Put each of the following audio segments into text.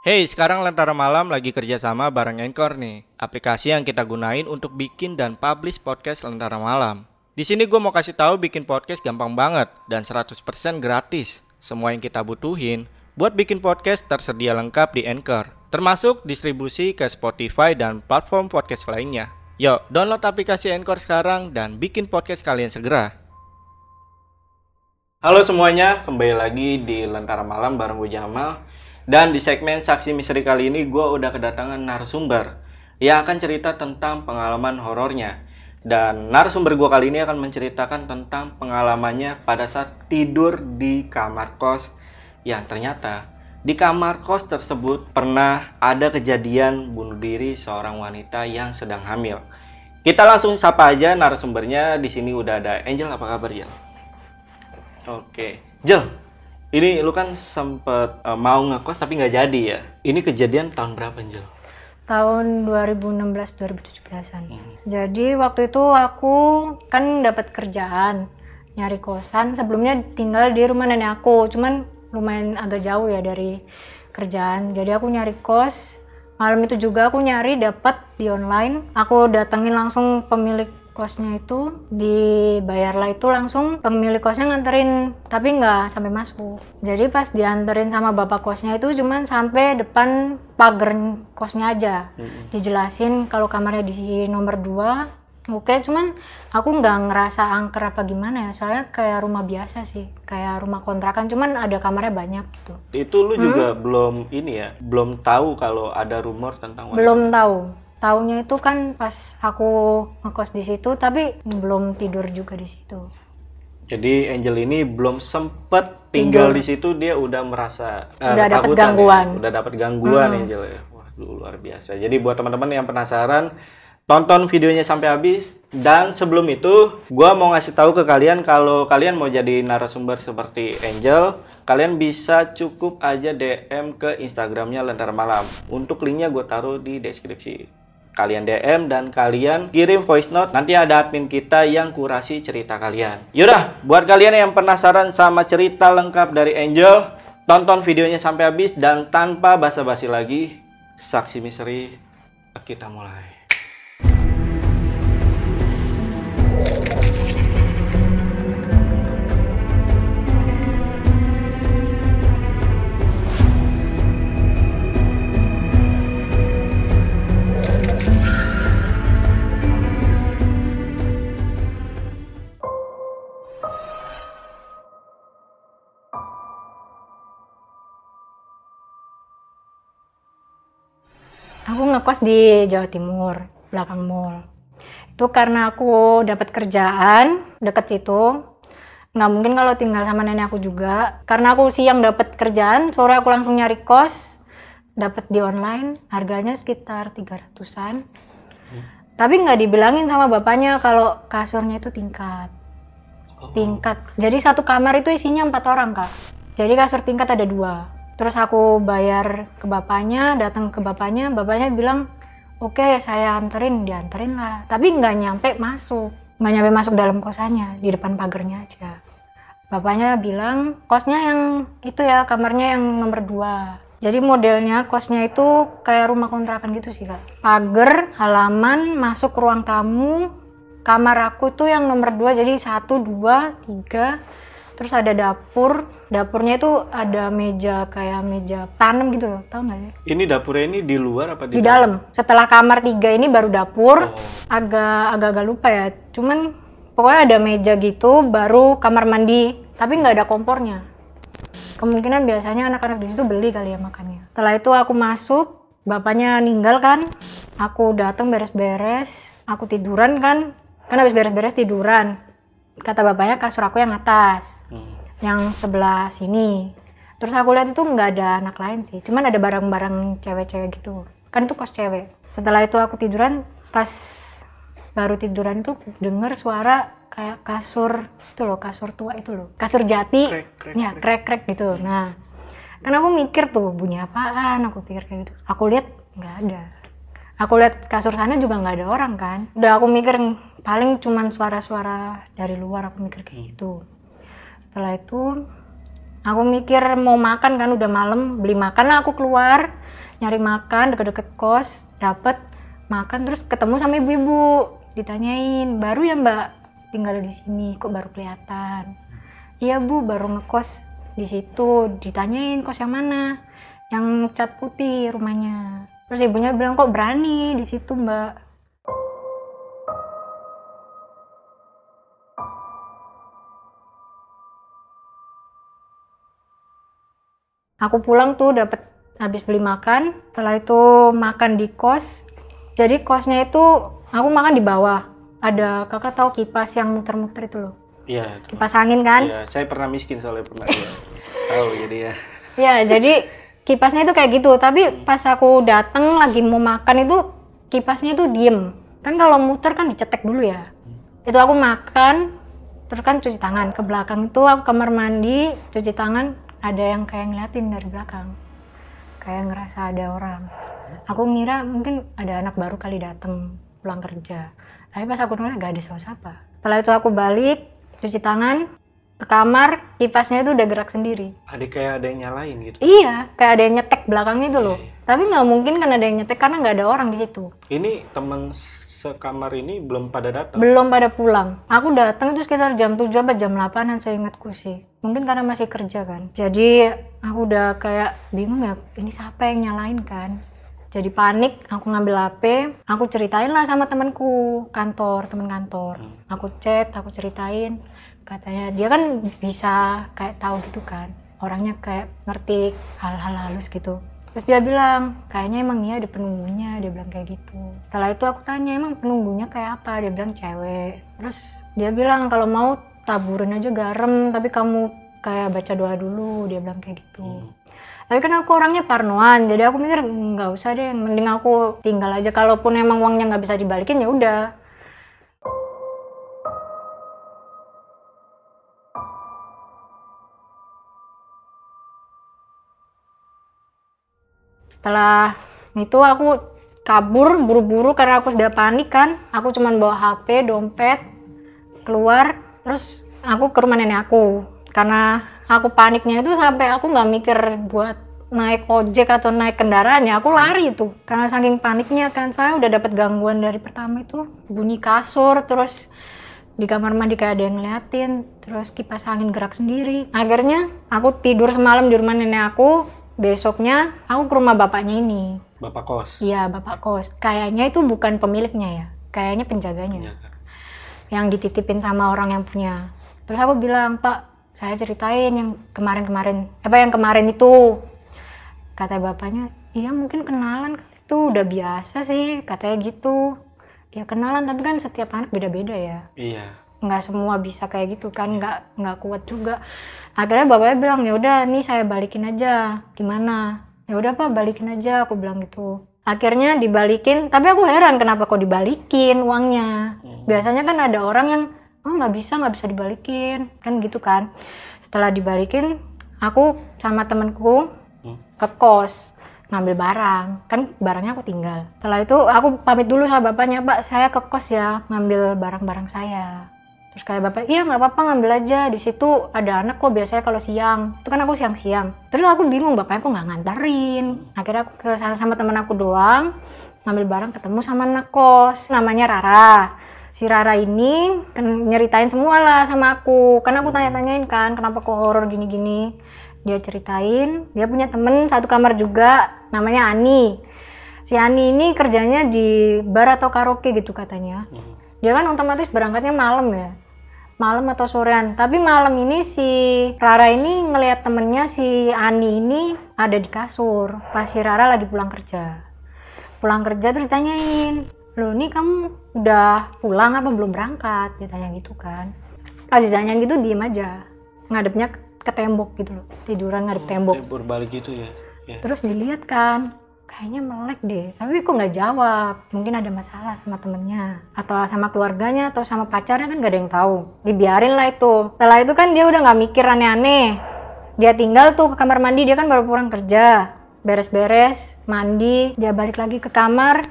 Hey, sekarang Lentera Malam lagi kerjasama bareng Anchor nih, aplikasi yang kita gunain untuk bikin dan publish podcast Lentera Malam. Di sini gue mau kasih tahu bikin podcast gampang banget dan 100% gratis. Semua yang kita butuhin buat bikin podcast tersedia lengkap di Anchor, termasuk distribusi ke Spotify dan platform podcast lainnya. Yuk, download aplikasi Anchor sekarang dan bikin podcast kalian segera. Halo semuanya, kembali lagi di Lentera Malam bareng gue Jamal. Dan di segmen Saksi Misteri kali ini gue udah kedatangan narasumber yang akan cerita tentang pengalaman horornya. Dan narasumber gue kali ini akan menceritakan tentang pengalamannya pada saat tidur di kamar kos yang ternyata di kamar kos tersebut pernah ada kejadian bunuh diri seorang wanita yang sedang hamil. Kita langsung sapa aja narasumbernya. Di sini udah ada Angel, apa kabar Jel? Oke, Jel, ini lu kan sempet uh, mau ngekos tapi nggak jadi ya. Ini kejadian tahun berapa, Jel? tahun 2016-2017an. Jadi waktu itu aku kan dapat kerjaan nyari kosan. Sebelumnya tinggal di rumah nenek aku, cuman lumayan agak jauh ya dari kerjaan. Jadi aku nyari kos. Malam itu juga aku nyari dapat di online. Aku datengin langsung pemilik kosnya itu dibayarlah itu langsung pemilik kosnya nganterin tapi nggak sampai masuk. Jadi pas dianterin sama bapak kosnya itu cuman sampai depan pagar kosnya aja. Dijelasin kalau kamarnya di nomor 2 oke cuman aku nggak ngerasa angker apa gimana ya soalnya kayak rumah biasa sih kayak rumah kontrakan cuman ada kamarnya banyak gitu. Itu lu juga belum ini ya, belum tahu kalau ada rumor tentang wanita. belum tahu Taunya itu kan pas aku ngekos di situ tapi belum tidur juga di situ Jadi Angel ini belum sempet tinggal di situ dia udah merasa eh, Udah dapet ketakutan gangguan. ya. Udah dapat gangguan Angel ya. Wah, lu luar biasa. Jadi buat teman-teman yang penasaran tonton videonya sampai habis dan sebelum itu gua mau ngasih tahu ke kalian kalau kalian mau jadi narasumber seperti Angel kalian bisa cukup aja DM ke Instagramnya Lentera Malam untuk linknya gue taruh di deskripsi kalian DM dan kalian kirim voice note. Nanti ada admin kita yang kurasi cerita kalian. Yaudah buat kalian yang penasaran sama cerita lengkap dari Angel tonton videonya sampai habis dan tanpa basa-basi lagi saksi misteri kita mulai Aku ngekos di Jawa Timur, belakang mall. Itu karena aku dapat kerjaan deket situ. Nggak mungkin kalau tinggal sama nenek aku juga. Karena aku siang dapat kerjaan, sore aku langsung nyari kos. Dapat di online, harganya sekitar 300-an. Tapi nggak dibilangin sama bapaknya kalau kasurnya itu tingkat. Tingkat. Jadi satu kamar itu isinya empat orang, Kak. Jadi kasur tingkat ada dua. Terus aku bayar ke bapaknya, datang ke bapaknya, bapaknya bilang, oke saya anterin, dianterin lah. Tapi nggak nyampe masuk, nggak nyampe masuk dalam kosannya, di depan pagarnya aja. Bapaknya bilang, kosnya yang itu ya, kamarnya yang nomor dua. Jadi modelnya kosnya itu kayak rumah kontrakan gitu sih kak. Pagar, halaman, masuk ruang tamu, kamar aku tuh yang nomor dua, jadi satu, dua, tiga, terus ada dapur dapurnya itu ada meja kayak meja tanam gitu loh tau nggak sih? Ini dapurnya ini di luar apa di, di dalam. setelah kamar tiga ini baru dapur. Oh. agak agak agak lupa ya. Cuman pokoknya ada meja gitu baru kamar mandi. Tapi nggak ada kompornya. Kemungkinan biasanya anak-anak di situ beli kali ya makannya. Setelah itu aku masuk bapaknya ninggal kan. Aku datang beres-beres aku tiduran kan. Kan habis beres-beres tiduran. Kata bapaknya kasur aku yang atas. Hmm. Yang sebelah sini. Terus aku lihat itu nggak ada anak lain sih cuman ada barang-barang cewek-cewek gitu. Kan itu kos cewek. Setelah itu aku tiduran pas baru tiduran itu denger suara kayak kasur itu loh kasur tua itu loh. Kasur jati. Krek, krek, ya krek krek gitu. Nah kan aku mikir tuh bunyi apaan? Aku pikir kayak gitu. Aku lihat nggak ada. Aku lihat kasur sana juga nggak ada orang kan. Udah aku mikir paling cuman suara-suara dari luar aku mikir kayak gitu setelah itu aku mikir mau makan kan udah malam beli makan lah aku keluar nyari makan deket-deket kos dapet makan terus ketemu sama ibu-ibu ditanyain baru ya mbak tinggal di sini kok baru kelihatan? Iya bu baru ngekos di situ. Ditanyain kos yang mana? Yang cat putih rumahnya. Terus ibunya bilang kok berani di situ mbak aku pulang tuh dapat habis beli makan. Setelah itu makan di kos. Jadi kosnya itu aku makan di bawah. Ada kakak tahu kipas yang muter-muter itu loh? Iya. kipas angin kan? Iya, saya pernah miskin soalnya pernah ya. Tahu jadi ya. ya jadi kipasnya itu kayak gitu. Tapi pas aku dateng lagi mau makan itu kipasnya itu diem. Kan kalau muter kan dicetek dulu ya. Itu aku makan terus kan cuci tangan. Ke belakang itu aku kamar mandi cuci tangan ada yang kayak ngeliatin dari belakang kayak ngerasa ada orang aku ngira mungkin ada anak baru kali dateng pulang kerja tapi pas aku nolak gak ada siapa-siapa setelah itu aku balik cuci tangan ke kamar kipasnya itu udah gerak sendiri Ada kayak ada yang nyalain gitu. Iya, kayak ada yang nyetek belakangnya itu loh. Iya, iya. Tapi nggak mungkin kan ada yang nyetek karena nggak ada orang di situ. Ini teman sekamar ini belum pada datang. Belum pada pulang. Aku datang itu sekitar jam 7 apa jam 8 saya ingatku sih. Mungkin karena masih kerja kan. Jadi aku udah kayak bingung ya, ini siapa yang nyalain kan. Jadi panik, aku ngambil HP, aku ceritain lah sama temanku kantor, teman kantor. Aku chat, aku ceritain, katanya dia kan bisa kayak tahu gitu kan, orangnya kayak ngerti hal-hal halus gitu. Terus dia bilang, kayaknya emang iya ada penunggunya, dia bilang kayak gitu. Setelah itu aku tanya, emang penunggunya kayak apa? Dia bilang cewek. Terus dia bilang kalau mau taburin aja garam, tapi kamu kayak baca doa dulu, dia bilang kayak gitu. Tapi kan aku orangnya parnoan, jadi aku mikir nggak usah deh, mending aku tinggal aja. Kalaupun emang uangnya nggak bisa dibalikin ya udah. Setelah itu aku kabur buru-buru karena aku sudah panik kan. Aku cuman bawa HP, dompet, keluar, terus aku ke rumah nenek aku. Karena aku paniknya itu sampai aku nggak mikir buat naik ojek atau naik kendaraan ya aku lari itu karena saking paniknya kan saya udah dapat gangguan dari pertama itu. Bunyi kasur terus di kamar mandi kayak ada yang ngeliatin terus kipas angin gerak sendiri. Akhirnya aku tidur semalam di rumah nenek aku. Besoknya aku ke rumah bapaknya ini. Bapak kos. iya bapak kos. Kayaknya itu bukan pemiliknya ya kayaknya penjaganya. Kan? Yang dititipin sama orang yang punya. Terus aku bilang, Pak, saya ceritain yang kemarin-kemarin, apa yang kemarin itu. Kata bapaknya, iya mungkin kenalan itu udah biasa sih, katanya gitu. Ya kenalan, tapi kan setiap anak beda-beda ya. Iya. Nggak semua bisa kayak gitu kan, nggak nggak kuat juga. Akhirnya bapaknya bilang, ya udah, nih saya balikin aja. Gimana? Ya udah pak, balikin aja. Aku bilang gitu. Akhirnya dibalikin, tapi aku heran kenapa kok dibalikin uangnya. Biasanya kan ada orang yang oh nggak bisa nggak bisa dibalikin. Kan gitu kan. Setelah dibalikin, aku sama temenku Hmm. ke kos ngambil barang. Kan barangnya aku tinggal. Setelah itu aku pamit dulu sama bapaknya pak saya ke kos ya ngambil barang-barang saya. Terus kayak bapak iya nggak apa-apa ngambil aja. Di situ ada anak kok biasanya kalau siang. Itu kan aku siang-siang. Terus aku bingung bapaknya kok nggak nganterin. Akhirnya aku ke sana sama teman aku doang ngambil barang ketemu sama anak kos namanya Rara si Rara ini kan nyeritain semua lah sama aku. Karena aku tanya-tanyain kan kenapa kok horor gini-gini. Dia ceritain dia punya temen satu kamar juga namanya Ani. Si Ani ini kerjanya di bar atau karaoke gitu katanya. Hmm. dia kan otomatis berangkatnya malam ya. Malam atau sorean. Tapi malam ini si Rara ini ngelihat temennya si Ani ini ada di kasur pas si Rara lagi pulang kerja. Pulang kerja terus ditanyain loh ini kamu udah pulang apa belum berangkat? ditanya gitu kan. Pas ditanyain gitu diem aja. Ngadepnya ke- tembok gitu loh. Tiduran ngadep tembok. Eh, berbalik gitu ya. ya. terus dilihat kan kayaknya melek deh. Tapi kok nggak jawab? Mungkin ada masalah sama temennya. Atau sama keluarganya atau sama pacarnya kan gak ada yang tahu. Dibiarin lah itu. Setelah itu kan dia udah nggak mikir aneh-aneh. Dia tinggal tuh ke kamar mandi dia kan baru pulang kerja. Beres-beres mandi dia balik lagi ke kamar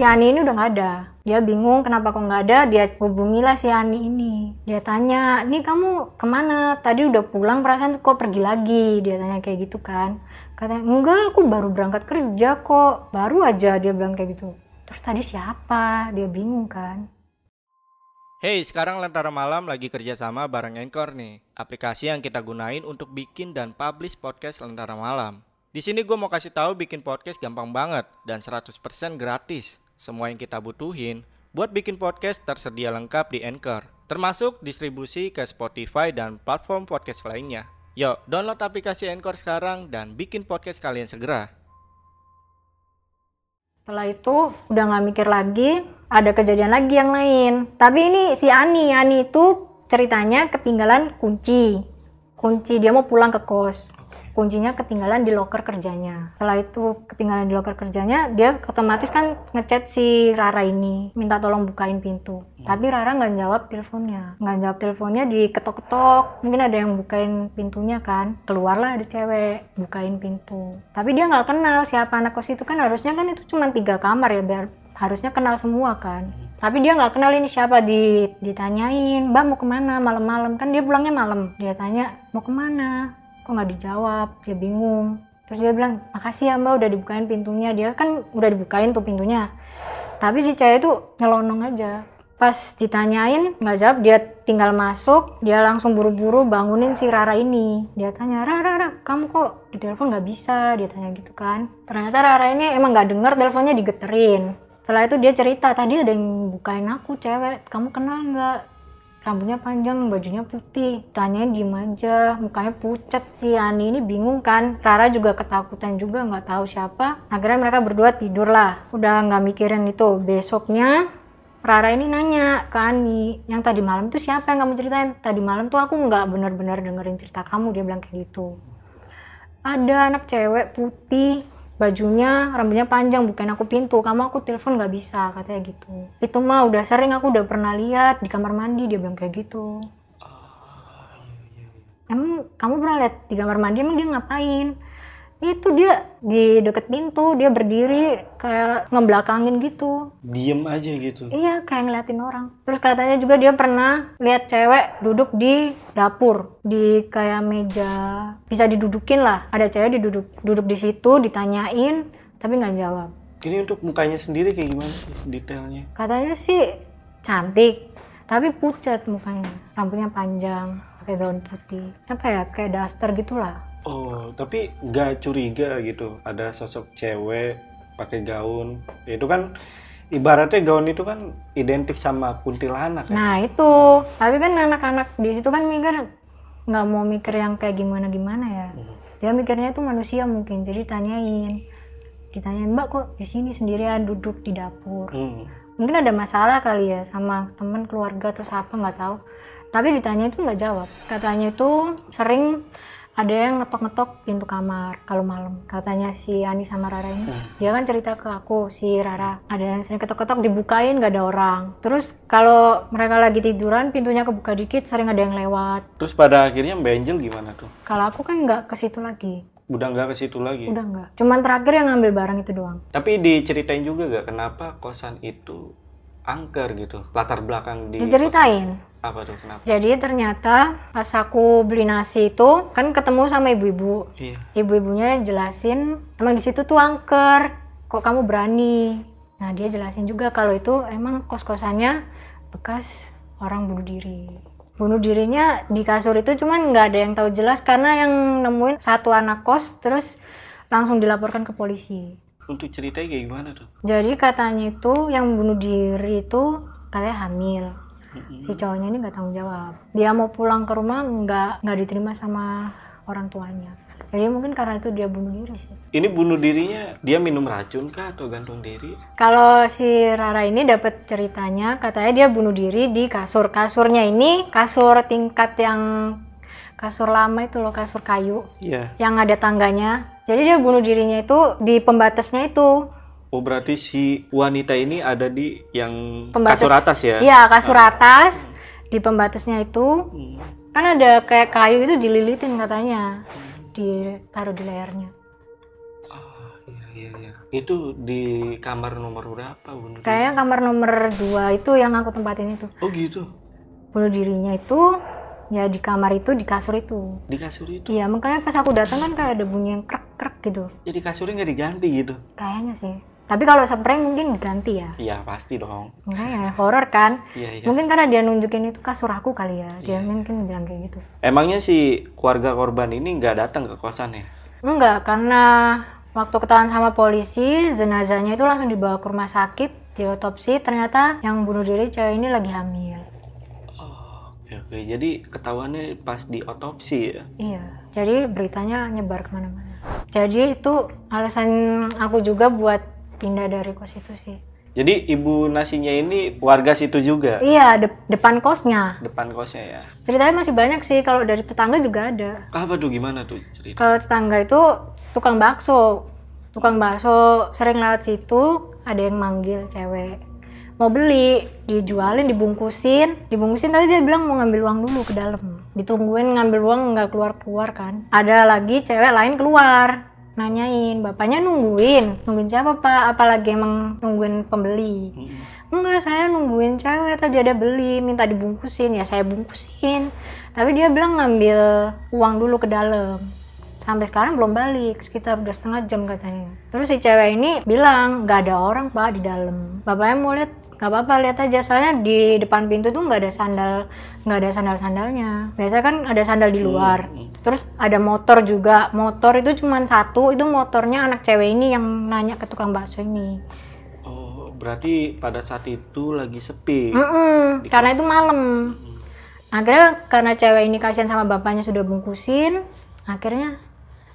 si Ani ini udah nggak ada. Dia bingung kenapa kok nggak ada dia hubungilah si Ani ini. Dia tanya ini kamu ke mana? Tadi udah pulang perasaan kok pergi lagi? Dia tanya kayak gitu kan. Katanya enggak aku baru berangkat kerja kok. Baru aja dia bilang kayak gitu. Terus tadi siapa? Dia bingung kan. Hey, sekarang Lentera Malam lagi kerjasama bareng Anchor nih, aplikasi yang kita gunain untuk bikin dan publish podcast Lentera Malam. Di sini gue mau kasih tahu bikin podcast gampang banget dan 100% gratis. Semua yang kita butuhin buat bikin podcast tersedia lengkap di Anchor, termasuk distribusi ke Spotify dan platform podcast lainnya. Yuk, download aplikasi Anchor sekarang dan bikin podcast kalian segera. setelah itu udah nggak mikir lagi ada kejadian lagi yang lain tapi ini si Ani Ani itu ceritanya ketinggalan kunci kunci dia mau pulang ke kos kuncinya ketinggalan di loker kerjanya. Setelah itu ketinggalan di loker kerjanya dia otomatis kan ngechat si Rara ini minta tolong bukain pintu. Tapi Rara nggak jawab teleponnya. Nggak jawab teleponnya diketok-ketok. Mungkin ada yang bukain pintunya kan. Keluarlah ada cewek bukain pintu. Tapi dia nggak kenal siapa anak kos itu kan. Harusnya kan itu cuma tiga kamar ya biar harusnya kenal semua kan. Tapi dia nggak kenal ini siapa di ditanyain mbak mau ke mana? Malam-malam. Kan dia pulangnya malam. Dia tanya mau ke mana kok nggak dijawab? Dia bingung. Terus dia bilang makasih ya mbak udah dibukain pintunya. Dia kan udah dibukain tuh pintunya. Tapi si cewek itu nyelonong aja. Pas ditanyain nggak jawab. Dia tinggal masuk dia langsung buru-buru bangunin si Rara ini. Dia tanya Rara, Rara kamu kok di telepon nggak bisa? Dia tanya gitu kan. Ternyata Rara ini emang nggak denger teleponnya digeterin. Setelah itu dia cerita tadi ada yang bukain aku cewek. Kamu kenal nggak rambutnya panjang, bajunya putih. Tanyain diem aja, mukanya pucat. Si Ani ini bingung kan. Rara juga ketakutan juga, nggak tahu siapa. Akhirnya mereka berdua tidur lah. Udah nggak mikirin itu. Besoknya Rara ini nanya ke Ani, yang tadi malam tuh siapa yang kamu ceritain? Tadi malam tuh aku nggak benar-benar dengerin cerita kamu, dia bilang kayak gitu. Ada anak cewek putih, bajunya rambutnya panjang bukan aku pintu kamu aku telepon nggak bisa katanya gitu. Itu mah udah sering aku udah pernah lihat di kamar mandi dia bilang kayak gitu. Emang kamu pernah lihat di kamar mandi emang dia ngapain itu dia di deket pintu dia berdiri kayak ngebelakangin gitu. Diem aja gitu. iya kayak ngeliatin orang. Terus katanya juga dia pernah lihat cewek duduk di dapur di kayak meja bisa didudukin lah. Ada cewek diduduk duduk di situ ditanyain tapi nggak jawab. Ini untuk mukanya sendiri kayak gimana sih detailnya? katanya sih cantik tapi pucat mukanya. Rambutnya panjang pakai gaun putih. Apa ya kayak daster gitulah Oh, tapi nggak curiga gitu ada sosok cewek pakai gaun. Ya, itu kan ibaratnya gaun itu kan identik sama kuntilanak kan? Nah itu, tapi kan anak-anak di situ kan mikir nggak mau mikir yang kayak gimana gimana ya. Dia mikirnya itu manusia mungkin, jadi tanyain, ditanyain mbak kok di sini sendirian duduk di dapur. Hmm. Mungkin ada masalah kali ya sama teman keluarga atau siapa nggak tahu. Tapi ditanya itu nggak jawab. Katanya itu sering ada yang ngetok-ngetok pintu kamar kalau malam. Katanya si Ani sama Rara ini. Dia kan cerita ke aku si Rara. Ada yang sering ketok-ketok dibukain gak ada orang. Terus kalau mereka lagi tiduran pintunya kebuka dikit sering ada yang lewat. Terus pada akhirnya Mbak Angel gimana tuh? kalau aku kan nggak ke situ lagi. Udah nggak ke situ lagi. udah nggak. Cuman terakhir yang ngambil barang itu doang. Tapi diceritain juga gak kenapa kosan itu angker gitu? Latar belakang di diceritain. kosan- apa tuh kenapa? jadi ternyata pas aku beli nasi itu kan ketemu sama ibu-ibu Iya. ibu-ibunya jelasin emang di situ tuh angker kok kamu berani nah dia jelasin juga kalau itu emang kos-kosannya bekas orang bunuh diri bunuh dirinya di kasur itu cuman nggak ada yang tahu jelas karena yang nemuin satu anak kos terus langsung dilaporkan ke polisi Untuk ceritanya kayak gimana tuh? jadi katanya itu yang bunuh diri itu katanya hamil si cowoknya ini nggak tanggung jawab dia mau pulang ke rumah nggak nggak diterima sama orang tuanya jadi mungkin karena itu dia bunuh diri sih Ini bunuh dirinya dia minum racun kah atau gantung diri? Kalau si Rara ini dapat ceritanya, katanya dia bunuh diri di kasur. Kasurnya ini kasur tingkat yang kasur lama itu loh, kasur kayu Iya. yang ada tangganya. Jadi dia bunuh dirinya itu di pembatasnya itu. Oh berarti si wanita ini ada di yang Pembatas. kasur atas ya? Iya, kasur atas di pembatasnya itu. Hmm. Kan ada kayak kayu itu dililitin katanya. Ditaruh di lehernya. Ah, iya iya iya. Itu di kamar nomor berapa diri? Kayaknya kamar nomor 2 itu yang aku tempatin itu. Oh gitu. Bunuh dirinya itu ya di kamar itu di kasur itu. Di kasur itu. Iya, makanya pas aku datang kan kayak ada bunyi yang krek krek gitu. Jadi kasurnya nggak diganti gitu? Kayaknya sih. Tapi kalau spray mungkin diganti ya. Iya pasti dong. Makanya horor kan. Iya iya. Mungkin karena dia nunjukin itu kasur aku kali ya. Iya. Dia mungkin bilang kayak gitu. Emangnya si keluarga korban ini nggak datang ke kosannya? Enggak, karena waktu ketahuan sama polisi, jenazahnya itu langsung dibawa ke rumah sakit, diotopsi, ternyata yang bunuh diri cewek ini lagi hamil. Oke oke. Jadi ketahuannya pas di otopsi ya? Iya, jadi beritanya nyebar ke mana-mana. Jadi itu alasan aku juga buat pindah dari kos itu sih. Jadi ibu nasinya ini warga situ juga? Iya, de- depan kosnya. Depan kosnya ya? Ceritanya masih banyak sih, kalau dari tetangga juga ada. Apa tuh gimana tuh cerita? Kalau tetangga itu tukang bakso. Tukang bakso sering lewat situ, ada yang manggil cewek. Mau beli, dijualin, dibungkusin. Dibungkusin tapi dia bilang mau ngambil uang dulu ke dalam. Ditungguin ngambil uang nggak keluar-keluar kan. Ada lagi cewek lain keluar. Nanyain, bapaknya nungguin. Nungguin siapa pak? Apalagi emang nungguin pembeli. Mm-mm. Enggak, saya nungguin cewek tadi ada beli, minta dibungkusin, ya saya bungkusin. Tapi dia bilang ngambil uang dulu ke dalam. Sampai sekarang belum balik, sekitar udah setengah jam katanya. Terus si cewek ini bilang, nggak ada orang pak di dalam. Bapaknya mau lihat, nggak apa-apa lihat aja. Soalnya di depan pintu tuh nggak ada sandal, nggak ada sandal-sandalnya. Biasa kan ada sandal di luar. Terus ada motor juga. Motor itu cuma satu, itu motornya anak cewek ini yang nanya ke tukang bakso ini. Oh berarti pada saat itu lagi sepi? Mm-mm, karena itu malam. Akhirnya karena cewek ini kasihan sama bapaknya sudah bungkusin, akhirnya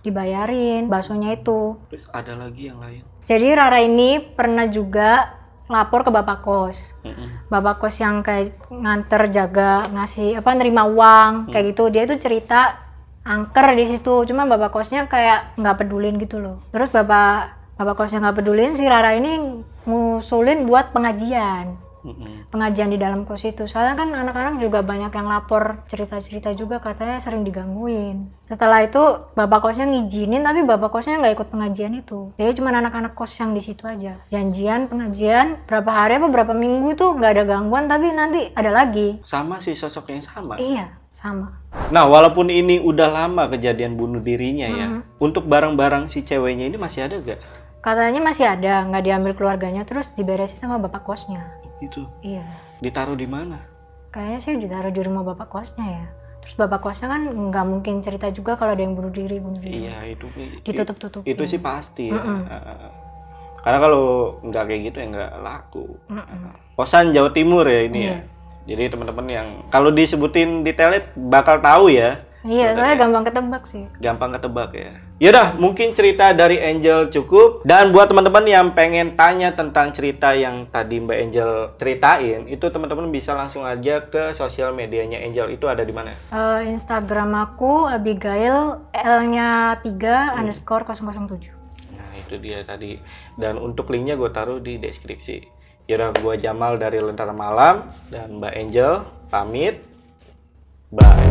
dibayarin baksonya itu. Terus ada lagi yang lain? Jadi Rara ini pernah juga lapor ke bapak kos. Mm-mm. Bapak kos yang kayak nganter jaga ngasih apa nerima uang kayak gitu. Dia tuh cerita angker di situ. Cuma bapak kosnya kayak nggak pedulin gitu loh. Terus bapak bapak kosnya nggak pedulin si Rara ini ngusulin buat pengajian Mm-mm. pengajian di dalam kos itu. Soalnya kan anak-anak juga banyak yang lapor cerita-cerita juga katanya sering digangguin. Setelah itu bapak kosnya ngizinin tapi bapak kosnya nggak ikut pengajian itu. Jadi cuma anak-anak kos yang di situ aja. Janjian pengajian berapa hari apa berapa minggu itu nggak ada gangguan tapi nanti ada lagi. Sama sih sosok yang sama? Iya sama. Nah walaupun ini udah lama kejadian bunuh dirinya ya Mm-hmm. Untuk barang-barang si ceweknya ini masih ada gak? Katanya masih ada nggak diambil keluarganya terus diberesin sama bapak kosnya. Gitu Iya. Ditaruh di mana? Kayaknya sih ditaruh di rumah bapak kosnya ya. Terus bapak kosnya kan nggak mungkin cerita juga kalau ada yang bunuh diri bunuh diri. Iya itu Ditutup-tutup. Itu sih pasti ya Mm-mm. Heeh. Karena kalau nggak kayak gitu ya nggak laku Mm-mm. Kosan Jawa Timur ya ini Iya. ya Jadi teman-teman yang kalau disebutin detailnya bakal tahu ya Iya, soalnya ya? gampang ketebak sih. gampang ketebak ya. Yaudah, mungkin cerita dari Angel cukup. Dan buat teman-teman yang pengen tanya tentang cerita yang tadi Mbak Angel ceritain, itu teman-teman bisa langsung aja ke sosial medianya Angel. Itu ada di mana? Eh, Instagram aku Abigail L-nya 3 underscore 007. Nah, itu dia tadi. Dan untuk linknya gue taruh di deskripsi. Yaudah, gue Jamal dari Lentera Malam dan Mbak Angel pamit. Bye.